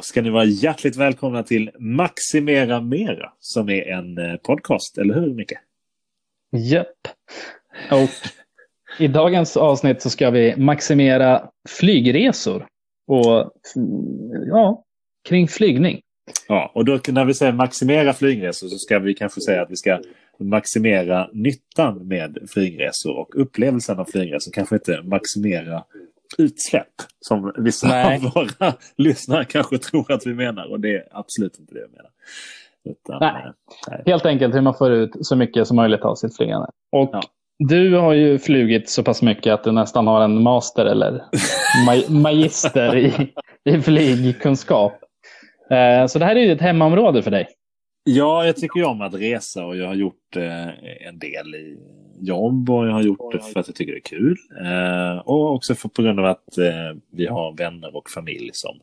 Då ska ni vara hjärtligt välkomna till Maximera Mera som är en eh, podcast, eller hur Micke? Japp. Och i dagens avsnitt så ska vi maximera flygresor och ja, kring flygning. Ja, och då när vi säger maximera flygresor så ska vi kanske säga att vi ska maximera nyttan med flygresor och upplevelsen av flygresor. Kanske inte maximera utsläpp som vissa Nej. av våra lyssnare kanske tror att vi menar och det är absolut inte det vi menar. Utan, nej. Eh, nej. Helt enkelt hur man får ut så mycket som möjligt av sitt flygande. Och ja. du har ju flugit så pass mycket att du nästan har en master eller magister i, i flygkunskap. Eh, så det här är ju ett hemmaområde för dig. Ja, jag tycker ju om att resa och jag har gjort eh, en del i jobb och jag har gjort det för att jag tycker det är kul. Eh, och också för, på grund av att eh, vi har vänner och familj som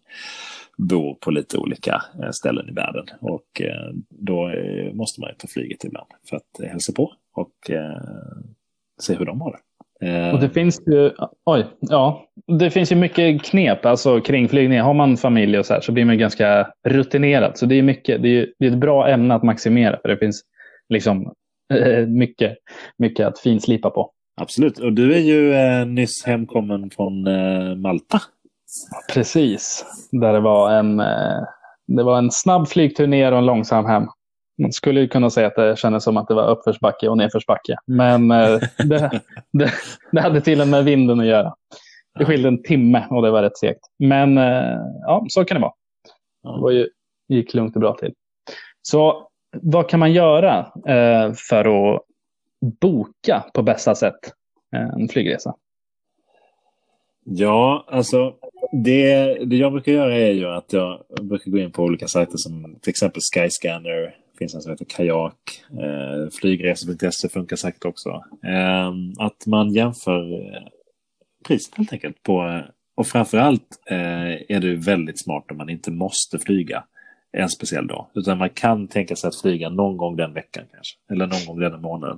bor på lite olika eh, ställen i världen. Och då måste man ju ta flyget ibland för att hälsa på och se hur de har det. Och det finns ju, oj, ja, det finns ju mycket knep alltså, kring flygning. Har man familj och så här så blir man ganska rutinerad. Så det är, mycket, det är, det är ett bra ämne att maximera för det finns liksom mycket, mycket att finslipa på. Absolut, och du är ju eh, nyss hemkommen från eh, Malta. Precis, där det var en, eh, det var en snabb flygtur ner och en långsam hem. Man skulle ju kunna säga att det kändes som att det var uppförsbacke och nedförsbacke. Men eh, det, det, det, hade till och med vinden att göra. Det skilde en timme och det var rätt segt. Men eh, ja, så kan det vara. Det var ju, gick lugnt och bra till. Så vad kan man göra eh, för att boka på bästa sätt eh, en flygresa? Ja, alltså det, det jag brukar göra är ju att jag brukar gå in på olika sajter som till exempel Skyscanner, det finns en som heter Kajak, eh, flygresor.se funkar säkert också. Eh, att man jämför eh, priset helt enkelt på, eh, och framförallt eh, är det väldigt smart om man inte måste flyga en speciell dag. Utan man kan tänka sig att flyga någon gång den veckan kanske. Eller någon gång den månaden.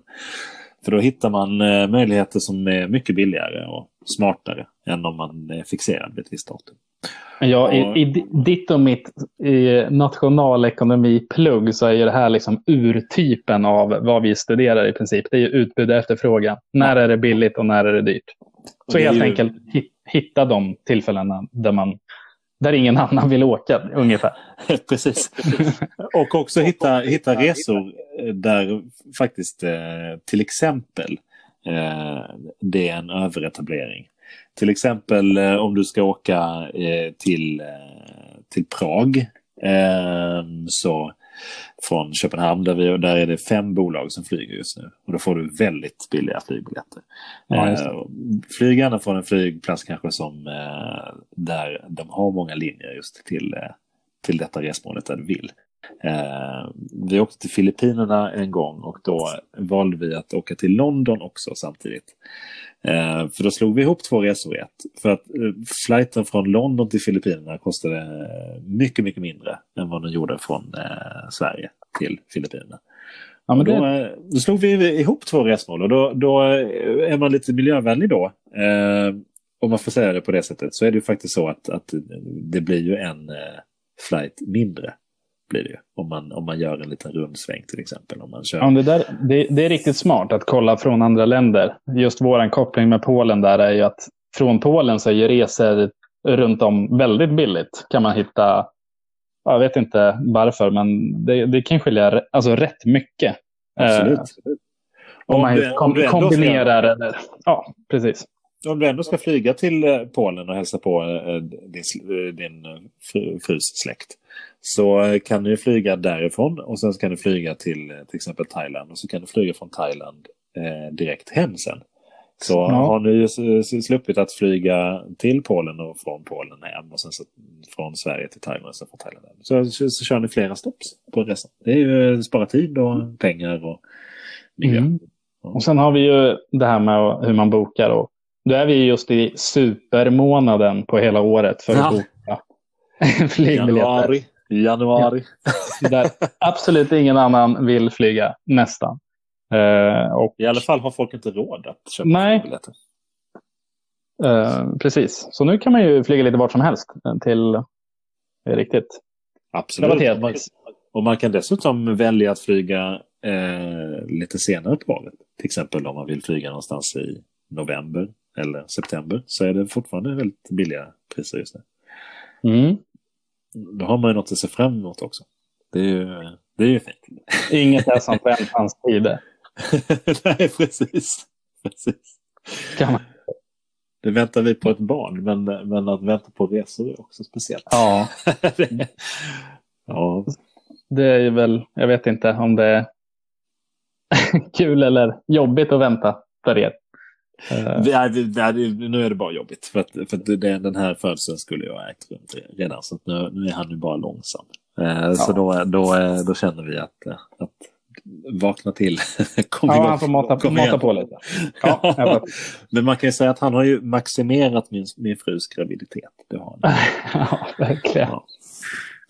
För då hittar man eh, möjligheter som är mycket billigare och smartare än om man är fixerad vid ett visst datum. Ja, i, i ditt och mitt i nationalekonomi-plugg så är det här liksom urtypen av vad vi studerar i princip. Det är utbud och efterfrågan. När är det billigt och när är det dyrt? Så helt ju... enkelt hitta de tillfällena där man där ingen annan vill åka ungefär. Precis. Och också hitta, hitta resor där faktiskt eh, till exempel eh, det är en överetablering. Till exempel eh, om du ska åka till, till Prag så från Köpenhamn där, vi, där är det fem bolag som flyger just nu. Och då får du väldigt billiga flygbiljetter. Ja, eh, flyg gärna från en flygplats kanske som eh, där de har många linjer just till, eh, till detta resmålet där du vill. Eh, vi åkte till Filippinerna en gång och då valde vi att åka till London också samtidigt. Eh, för då slog vi ihop två resor i ett. För att eh, flighten från London till Filippinerna kostade mycket, mycket mindre än vad den gjorde från eh, Sverige till Filippinerna. Ja, men då, det... då slog vi ihop två resmål och då, då är man lite miljövänlig då. Eh, om man får säga det på det sättet så är det ju faktiskt så att, att det blir ju en eh, flight mindre blir det ju. Om man, om man gör en liten rundsväng till exempel. Om man kör. Ja, det, där, det, det, är riktigt smart att kolla från andra länder. Just vår koppling med Polen där är ju att från Polen så är ju resor runt om väldigt billigt. Kan man hitta, jag vet inte varför, men det, det kan skilja alltså, rätt mycket. Absolut. Eh, om, man du, kom, kombinerar ska... eller, ja, precis. Om du ändå ska flyga till eh, Polen och hälsa på eh, din, eh, din frus släkt så kan du flyga därifrån och sen kan du flyga till till exempel Thailand och så kan du flyga från Thailand eh, direkt hem sen. Så ja. har ni sluppit att flyga till Polen och från Polen hem och sen så från Sverige till Thailand och sen från Thailand hem. Så, så, så kör ni flera stopps på resan. Det är ju spara tid och pengar och miljö. Mm. Och sen har vi ju det här med hur man bokar och då är vi just i supermånaden på hela året för att ja. boka flygbiljetter. Januari. Januari. Ja. Där absolut ingen annan vill flyga, nästan. Uh, och... I alla fall har folk inte råd att köpa Nej. flygbiljetter. Uh, precis, så nu kan man ju flyga lite vart som helst till är riktigt Absolut. Och man, och man kan dessutom välja att flyga eh, lite senare på året. Till exempel om man vill flyga någonstans i november eller september så är det fortfarande väldigt billiga priser just nu. Mm. Då har man ju något att se fram emot också. Det är ju, det är ju fint. Inget är som väntans tider. Nej, precis. precis. Kan man. Det väntar vi på ett barn, men, men att vänta på resor är också speciellt. Ja. ja. Det är väl, jag vet inte om det är kul eller jobbigt att vänta för er. Uh. nu är det bara jobbigt. För att, för att den här födseln skulle jag ha ägt rum redan. Så nu, nu är han ju bara långsam. Uh, ja. Så då, då, då känner vi att, att vakna till. Kom ja, han får mata, mata på lite. Ja, Men man kan ju säga att han har ju maximerat min, min frus graviditet. Det har han. ja, verkligen. Ja.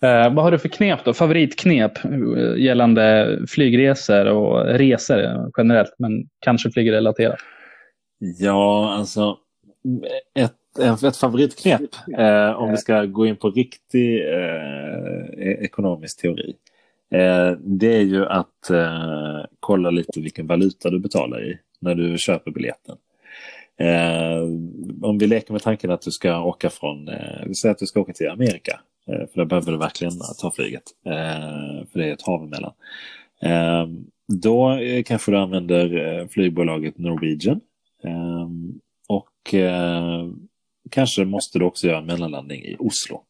Uh, vad har du för knep då? Favoritknep uh, gällande flygresor och resor generellt, men kanske flygrelaterat? Ja, alltså ett, ett favoritknep eh, om vi ska gå in på riktig eh, e-, ekonomisk teori. Eh, det är ju att eh, kolla lite vilken valuta du betalar i när du köper biljetten. Eh, om vi leker med tanken att du ska åka från, eh, vi säger att du ska åka till Amerika. Eh, för då behöver du verkligen ta flyget. Eh, för det är ett hav emellan. Eh, då eh, kanske du använder eh, flygbolaget Norwegian. Ehm, och eh, kanske måste du också göra en mellanlandning i Oslo.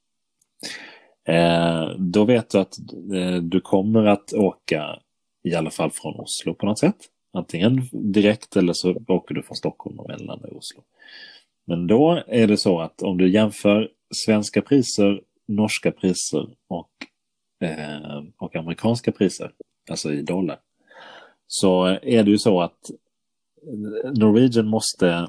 Ehm, då vet du att eh, du kommer att åka i alla fall från Oslo på något sätt. Antingen direkt eller så åker du från Stockholm och mellanlandar i Oslo. Men då är det så att om du jämför svenska priser norska priser och, eh, och amerikanska priser, alltså i dollar, så är det ju så att Norwegian måste,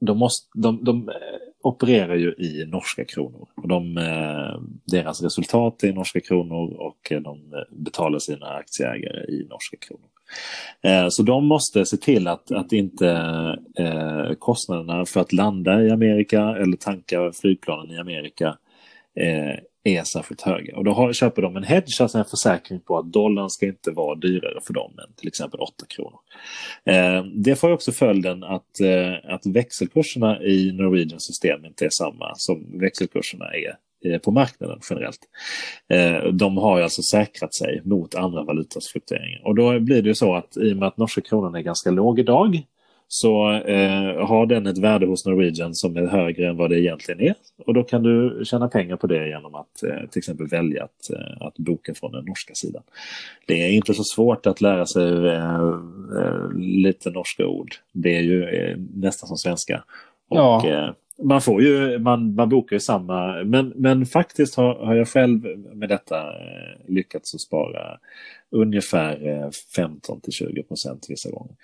de, måste, de, de eh, opererar ju i norska kronor. Och de, eh, deras resultat är norska kronor och eh, de betalar sina aktieägare i norska kronor. Så de måste se till att, att inte kostnaderna för att landa i Amerika eller tanka flygplanen i Amerika är särskilt höga. Och då har, köper de en hedge, alltså en försäkring på att dollarn ska inte vara dyrare för dem än till exempel 8 kronor. Eh, det får också följden att, eh, att växelkurserna i Norwegian system inte är samma som växelkurserna är eh, på marknaden generellt. Eh, de har alltså säkrat sig mot andra valutas fluktueringar. Och då blir det ju så att i och med att norska kronan är ganska låg idag så eh, har den ett värde hos Norwegian som är högre än vad det egentligen är. Och då kan du tjäna pengar på det genom att eh, till exempel välja att, eh, att boka från den norska sidan. Det är inte så svårt att lära sig eh, eh, lite norska ord. Det är ju nästan som svenska. Och, ja man får ju, man, man bokar ju samma, men, men faktiskt har, har jag själv med detta lyckats att spara ungefär 15 eh, till 20 procent vissa gånger.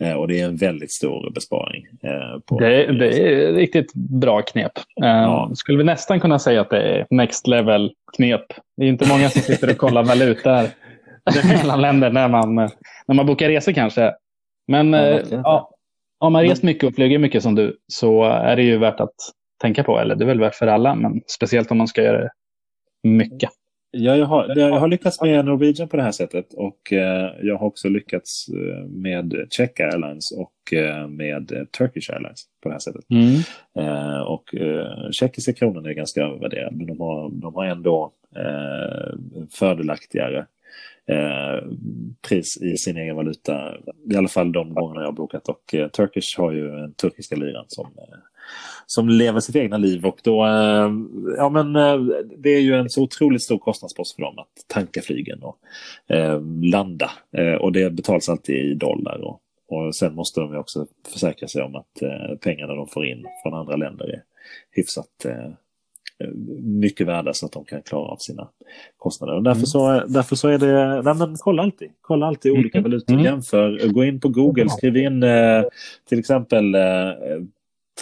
Eh, och det är en väldigt stor besparing. Eh, på det, det är riktigt bra knep. Ja. Skulle vi nästan kunna säga att det är next level knep. Det är inte många som sitter och kollar valutor mellan länder när man, när man bokar resor kanske. Men ja, ja, om man rest mycket och flyger mycket som du så är det ju värt att tänka på. Eller det är väl värt för alla, men speciellt om man ska göra det mycket. Ja, jag har, jag har lyckats med Norwegian på det här sättet och eh, jag har också lyckats eh, med Czech Airlines och eh, med Turkish Airlines på det här sättet. Mm. Eh, och tjeckiska kronan är ganska övervärderad men de har, de har ändå fördelaktigare eh, pris i sin egen valuta. I alla fall de gångerna jag har bokat och eh, Turkish har ju en turkiska liran som eh, som lever sitt egna liv och då, eh, ja men eh, det är ju en så otroligt stor kostnadspost för dem att tanka flygen och eh, landa. Och det betalas alltid i dollar och, och sen måste de ju också försäkra sig om att pengarna de får in från andra länder är hyfsat eh, mycket värda så att de kan klara av sina kostnader. Och därför, mm. så, därför så är det, nej men kolla alltid, kolla alltid olika mm. valutor, mm. jämför, gå in på Google, skriv in eh, till exempel eh,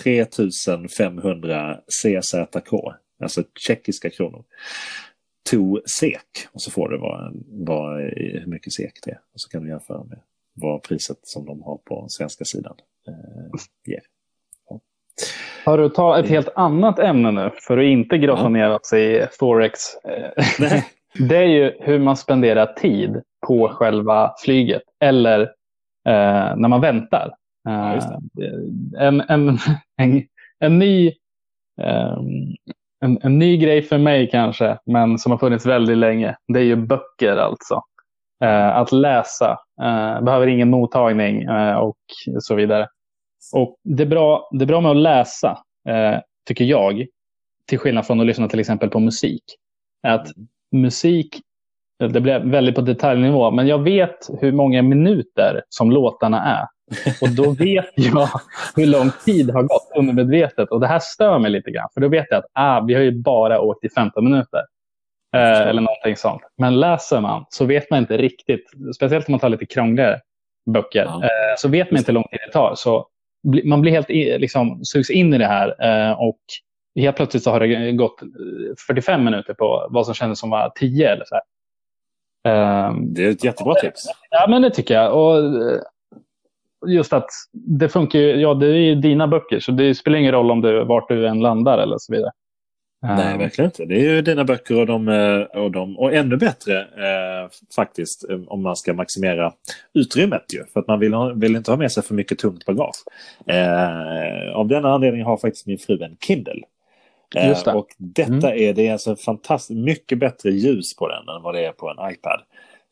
3500 CZK, alltså tjeckiska kronor, to SEK. Och så får du vad, vad, hur mycket SEK det är. Och så kan du jämföra med vad priset som de har på svenska sidan eh, ger. Ja. Har du tagit ett helt annat ämne nu för att inte grotta Ja. ner oss i Forex? Det är ju hur man spenderar tid på själva flyget eller eh, när man väntar. Eh, en, en, en, en, ny, ehm, en, en ny grej för mig kanske, men som har funnits väldigt länge, det är ju böcker alltså. Eh, att läsa, eh, behöver ingen mottagning eh, och så vidare. Och det är bra, det är bra med att läsa, eh, tycker jag, till skillnad från att lyssna till exempel på musik. Att musik, det blir väldigt på detaljnivå, men jag vet hur många minuter som låtarna är. Och då vet jag hur lång tid har gått undermedvetet. Och det här stör mig lite grann, för då vet jag att ah, vi har ju bara åkt i 15 minuter. Eh, eller någonting sånt. Men läser man så vet man inte riktigt, speciellt om man tar lite krångligare böcker, Ja. eh, så vet man inte hur lång tid det tar. Så man blir helt liksom, sugs in i det här eh, och helt plötsligt så har det gått eh, 45 minuter på vad som kändes som var 10 eller så här. Ehm, Det är ett jättebra tips. Ja, men det tycker jag. Och eh, just att det funkar ju, ja det är ju dina böcker så det spelar ingen roll om du, vart du än landar eller så vidare. Nej, Ehm, verkligen inte. Det är ju dina böcker och de, eh, och, de, och ännu bättre eh, faktiskt eh, om man ska maximera utrymmet ju. För att man vill, ha, vill inte ha med sig för mycket tungt bagage. Eh, av denna anledning har faktiskt min fru en Kindle. Eh, Just det. Och detta Mm. är, det är alltså fantastiskt mycket bättre ljus på den än vad det är på en iPad.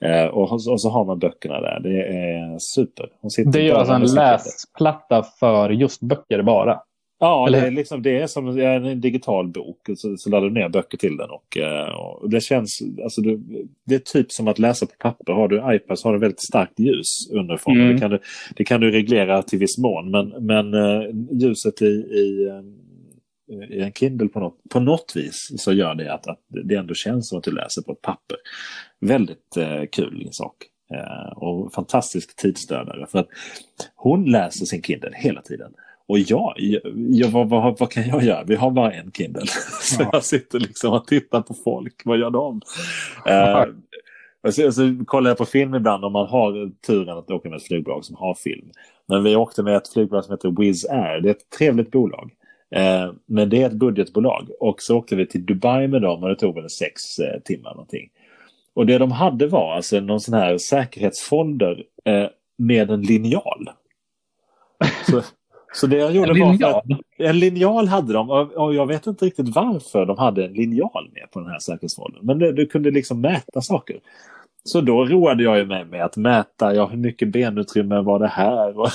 Eh, och, och så har man böckerna där. Det är super. Det är alltså en läsplatta för just böcker bara. Ja, Eller det är, liksom, det är som en digital bok. Så, så laddar du ner böcker till den. Och, eh, och det känns, alltså du, det är typ som att läsa på papper. Har du iPad så har du väldigt starkt ljus underifrån. Mm. Det, kan du, det kan du reglera till viss mån. Men, men eh, ljuset i, i, eh, i en Kindle på något, på något vis så gör det att, att det ändå känns som att du läser på ett papper. Väldigt eh, kul sak. Eh, och fantastisk tidsdödare. För att hon läser sin Kindle hela tiden. Och jag, jag, vad, vad, vad kan jag göra? Vi har bara en Kindle. Så Ja. jag sitter liksom och tittar på folk. Vad gör de? Eh, och så, så kollar jag på film ibland om man har turen att åka med ett flygbolag som har film. Men vi åkte med ett flygbolag som heter Wizz Air. Det är ett trevligt bolag. Eh, men det är ett budgetbolag. Och så åkte vi till Dubai med dem och det tog väl sex eh, timmar någonting. Och det de hade var alltså någon sån här säkerhetsfolder eh, med en linjal. Så, så det jag gjorde En var linjal? att en linjal hade de och jag vet inte riktigt varför de hade en linjal med på den här säkerhetsfoldern. Men det, du kunde liksom mäta saker. Så då roade jag ju mig med att mäta ja, hur mycket benutrymme var det här? Och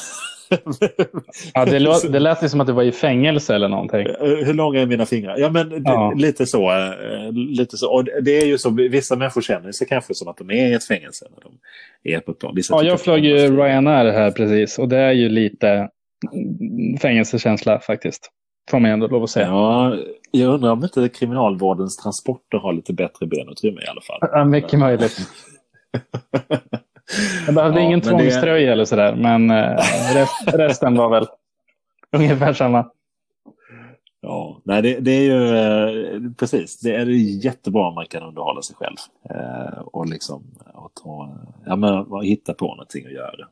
Ja, det, lå- det lät som att du var i fängelse eller någonting. hur långa är mina fingrar? Ja, men det, Ja. lite så. eh, Lite så. Och det är ju så, vissa människor känner sig kanske som att de är i ett fängelse när de är på ett plan. Vissa Ja, jag flög ju Ryanair här precis och det är ju lite fängelsekänsla faktiskt. Får man ändå lov att säga. Ja, jag undrar om inte kriminalvårdens transporter har lite bättre benutrymme i alla fall. Ja, mycket möjligt. Jag behövde Ja, ingen men det- tvångströja eller sådär, men eh, rest, resten var väl ungefär samma. Ja, nej det, det är ju eh, precis. Det är jättebra om man kan underhålla sig själv. Eh, och liksom och ta, ja, men, hitta på någonting att göra. Det,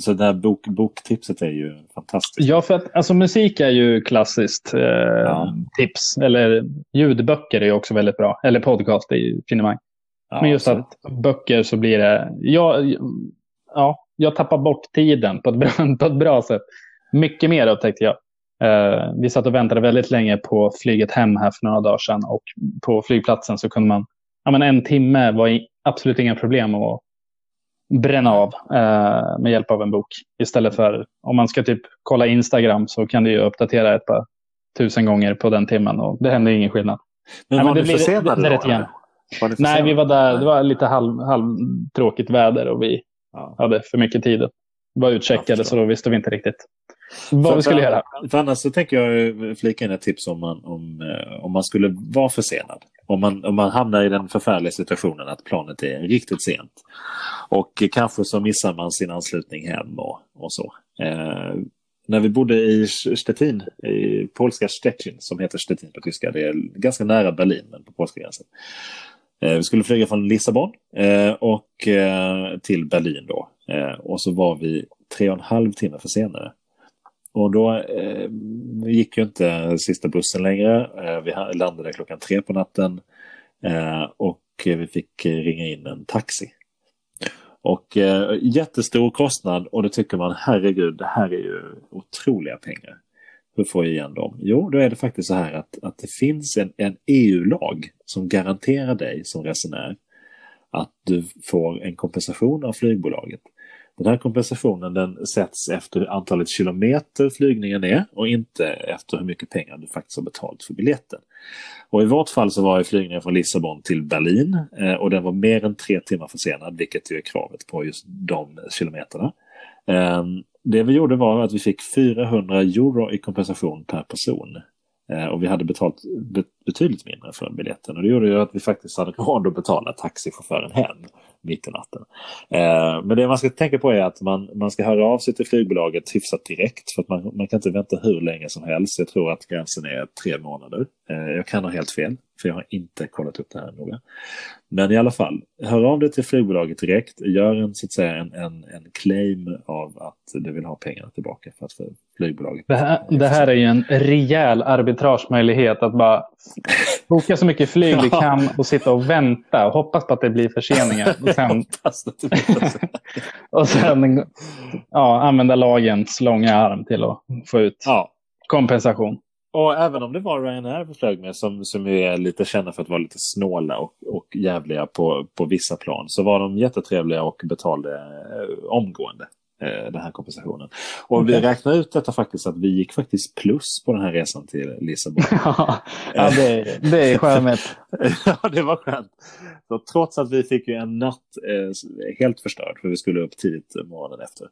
så det här bok, boktipset är ju fantastiskt. Ja, för att alltså, musik är ju klassiskt eh, Ja. tips. Eller ljudböcker är ju också väldigt bra. Eller podcast är ju finemang. Ja, Men just så- att böcker så blir det... Jag, ja, jag tappar bort tiden på ett bra, på ett bra sätt. Mycket mer upptäckte jag. Eh, vi satt och väntade väldigt länge på flyget hem här för några dagar sedan. Och på flygplatsen så kunde man... Ja, men en timme var i, absolut inga problem att bränna av eh, med hjälp av en bok. Istället för om man ska typ kolla Instagram så kan du ju uppdatera ett par tusen gånger på den timmen och det händer ingen skillnad. Men Nej, var men det ni försenade då? igen. Var Nej, vi var där. Nej. Det var lite halv, halv tråkigt väder och vi Ja. hade för mycket tid. var Jag utcheckade så då visste vi inte riktigt vad För- vi skulle för, göra. För annars så tänker jag eh, flika in ett tips om man, om, eh, om man skulle vara försenad. Om man, om man hamnar i den förfärliga situationen att planet är riktigt sent. Och kanske så missar man sin anslutning hem och, och så. Eh, när vi bodde i Stettin, i polska Stettin, som heter Stettin på tyska, det är ganska nära Berlin, men på polska gränsen. Eh, vi skulle flyga från Lissabon eh, och eh, till Berlin då. Eh, och så var vi tre och en halv timme försenade och då eh, gick ju inte sista bussen längre. Eh, vi landade klockan tre på natten eh, och vi fick ringa in en taxi. Och eh, jättestor kostnad och då tycker man herregud, det här är ju otroliga pengar. Hur får jag igen dem? Jo, då är det faktiskt så här att, att det finns en, en EU-lag som garanterar dig som resenär att du får en kompensation av flygbolaget. Den här kompensationen den sätts efter antalet kilometer flygningen är och inte efter hur mycket pengar du faktiskt har betalt för biljetten. Och I vårt fall så var flygningen från Lissabon till Berlin eh, och den var mer än tre timmar försenad vilket är kravet på just de kilometerna. Ehm, det vi gjorde var att vi fick 400 euro i kompensation per person. Eh, och vi hade betalt betydligt mindre för biljetten och det gjorde ju att vi faktiskt hade råd att betala taxichauffören hem mitt i natten. Eh, men det man ska tänka på är att man, man ska höra av sig till flygbolaget hyfsat direkt för att man, man kan inte vänta hur länge som helst. Jag tror att gränsen är tre månader. Eh, jag kan ha helt fel, för jag har inte kollat upp det här noga. Men i alla fall, hör av dig till flygbolaget direkt. Gör en, så att säga, en, en, en claim av att du vill ha pengarna tillbaka för att för flygbolaget. Det här, det här är ju en rejäl arbitragemöjlighet att bara boka så mycket flyg vi kan och sitta och vänta och hoppas på att det blir förseningar. Och sen, och sen ja, använda lagens långa arm till att få ut ja. kompensation. Och även om det var Ryanair vi flög med som, som är lite kända för att vara lite snåla och, och jävliga på, på vissa plan så var de jättetrevliga och betalade eh, omgående. Eh, den här kompensationen. Och okay. vi räknade ut detta faktiskt att vi gick faktiskt plus på den här resan till Lissabon. ja, det, det är charmigt. ja, det var skönt. Så trots att vi fick ju en natt eh, helt förstörd, för vi skulle upp tidigt morgonen efter.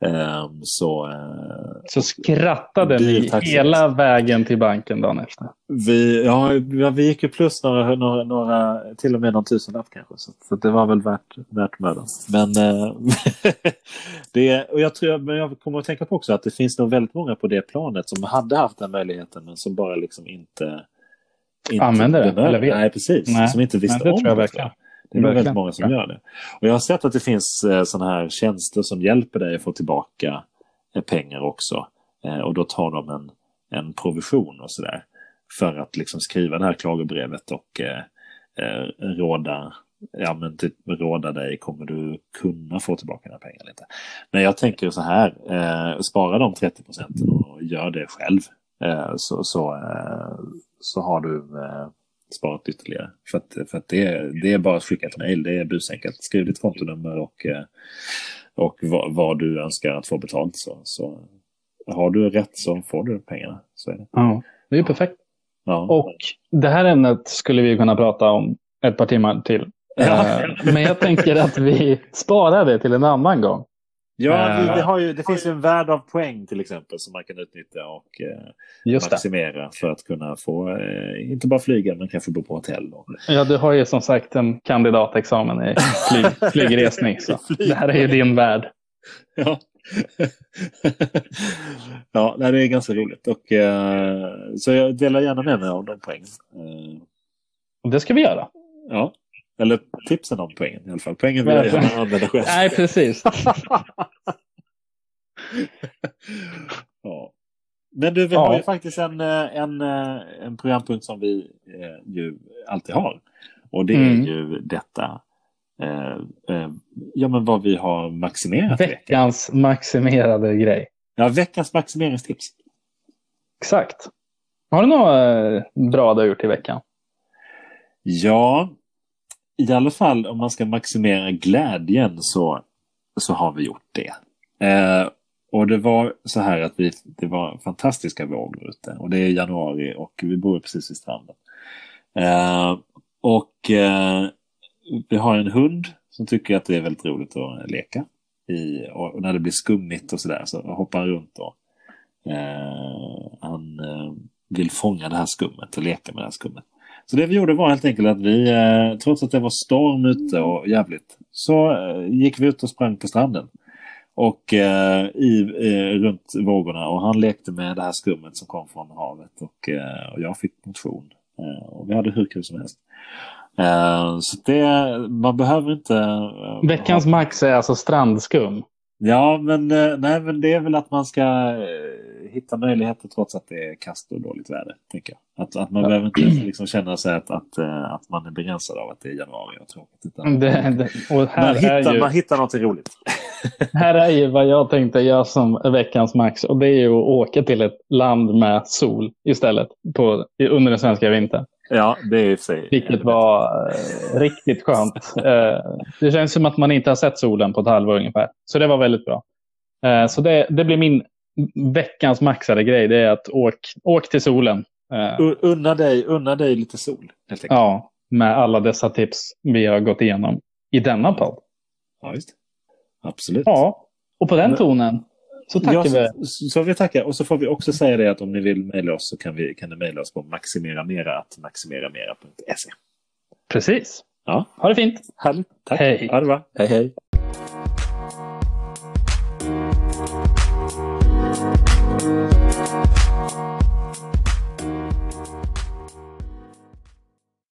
Eh, så, eh, så skrattade ni hela vägen till banken dagen efter? Vi, ja, vi gick ju plus några, några, några till och med någon tusenlapp kanske. Så, så det var väl värt, värt mödan. Men eh, det, och jag, tror, men jag kommer att tänka på också att det finns nog väldigt många på det planet som hade haft den möjligheten men som bara liksom inte Använder det? Eller vet. Nej, precis. Nej. Som inte visste det om tror jag verkligen. det. är väldigt många som gör det. Och jag har sett att det finns eh, sådana här tjänster som hjälper dig att få tillbaka eh, pengar också. Eh, och då tar de en, en provision och sådär. För att liksom skriva det här klagobrevet och eh, eh, råda, ja, men typ, råda dig, kommer du kunna få tillbaka dina pengar lite? Men jag tänker så här, eh, spara de 30 procenten och gör det själv. Eh, så, så, eh, så har du eh, sparat ytterligare. För att, för att det, är, det är bara att skicka ett mejl, det är busenkelt. Skriv ditt kontonummer och, och vad, vad, du önskar att få betalt. Så, så har du rätt så får du pengarna. Så är det. Ja, det är ju perfekt. Ja. Och det här ämnet skulle vi kunna prata om ett par timmar till. Ja. Men jag tänker att vi sparar det till en annan gång. Ja, vi, vi har ju, det finns ju en värld av poäng till exempel som man kan utnyttja och eh, maximera för att kunna få, eh, inte bara flyga men kanske bo på hotell. Då. Ja, du har ju som sagt en kandidatexamen i flyg, flygresning. Så det här är ju din värld. Ja, ja det är ganska roligt. Och, eh, så jag delar gärna med mig av de poängen. Eh. Det ska vi göra. Ja. Eller tipsen om poängen i alla fall. Poängen vill jag gärna använda själv. Nej, precis. ja. Men du, vi ja. har ju faktiskt en, eh, en, eh, en programpunkt som vi eh, ju alltid har. Och det mm. är ju detta. Eh, eh, ja, men vad vi har maximerat. Veckans veckan. maximerade grej. Ja, veckans maximeringstips. Exakt. Har du något bra du har gjort i veckan? Ja, i alla fall om man ska maximera glädjen så, så har vi gjort det. Eh, och det var så här att vi, det var fantastiska vågor ute och det är januari och vi bor precis vid stranden. Eh, och eh, vi har en hund som tycker att det är väldigt roligt att leka. I, och när det blir skummigt och sådär så hoppar han runt och eh, han eh, vill fånga det här skummet och leka med det här skummet. Så det vi gjorde var helt enkelt att vi, eh, trots att det var storm ute och jävligt, så eh, gick vi ut och sprang på stranden. Och eh, i, eh, runt vågorna och han lekte med det här skummet som kom från havet och, och jag fick motion. och vi hade hur kul som helst. så det, man behöver inte... Veckans ha... max är alltså strandskum. Ja, men, eh, nej, men det är väl att man ska eh, hitta möjligheter trots att det är kast och dåligt väder. Tänker jag. Att, att man ja. behöver inte liksom känna sig att, att, eh, att man är begränsad av att det är januari och tråkigt. Utan det, det, och här man, hittar, ju, man hittar något roligt. här är ju vad jag tänkte göra som veckans max och det är ju att åka till ett land med sol istället på, under den svenska vintern. Ja, det är i sig. Vilket var eh, riktigt skönt. Eh, det känns som att man inte har sett solen på ett halvår ungefär. Så det var väldigt bra. Eh, så det, det blir min veckans maxade grej. Det är att åk, åk till solen. Eh, unna, dig, unna dig lite sol. Ja, med alla dessa tips vi har gått igenom i denna podd. Ja, Absolut. Ja, och på den tonen så tackar ja, vi. Så, så vi tackar. Och så får vi också säga det att om ni vill mejla oss så kan, vi, kan ni mejla oss på maximeramera.maximeramera.se. Precis. Ja. Ha det fint. Härligt. Tack. Hej. Ha det bra. Hej, hej.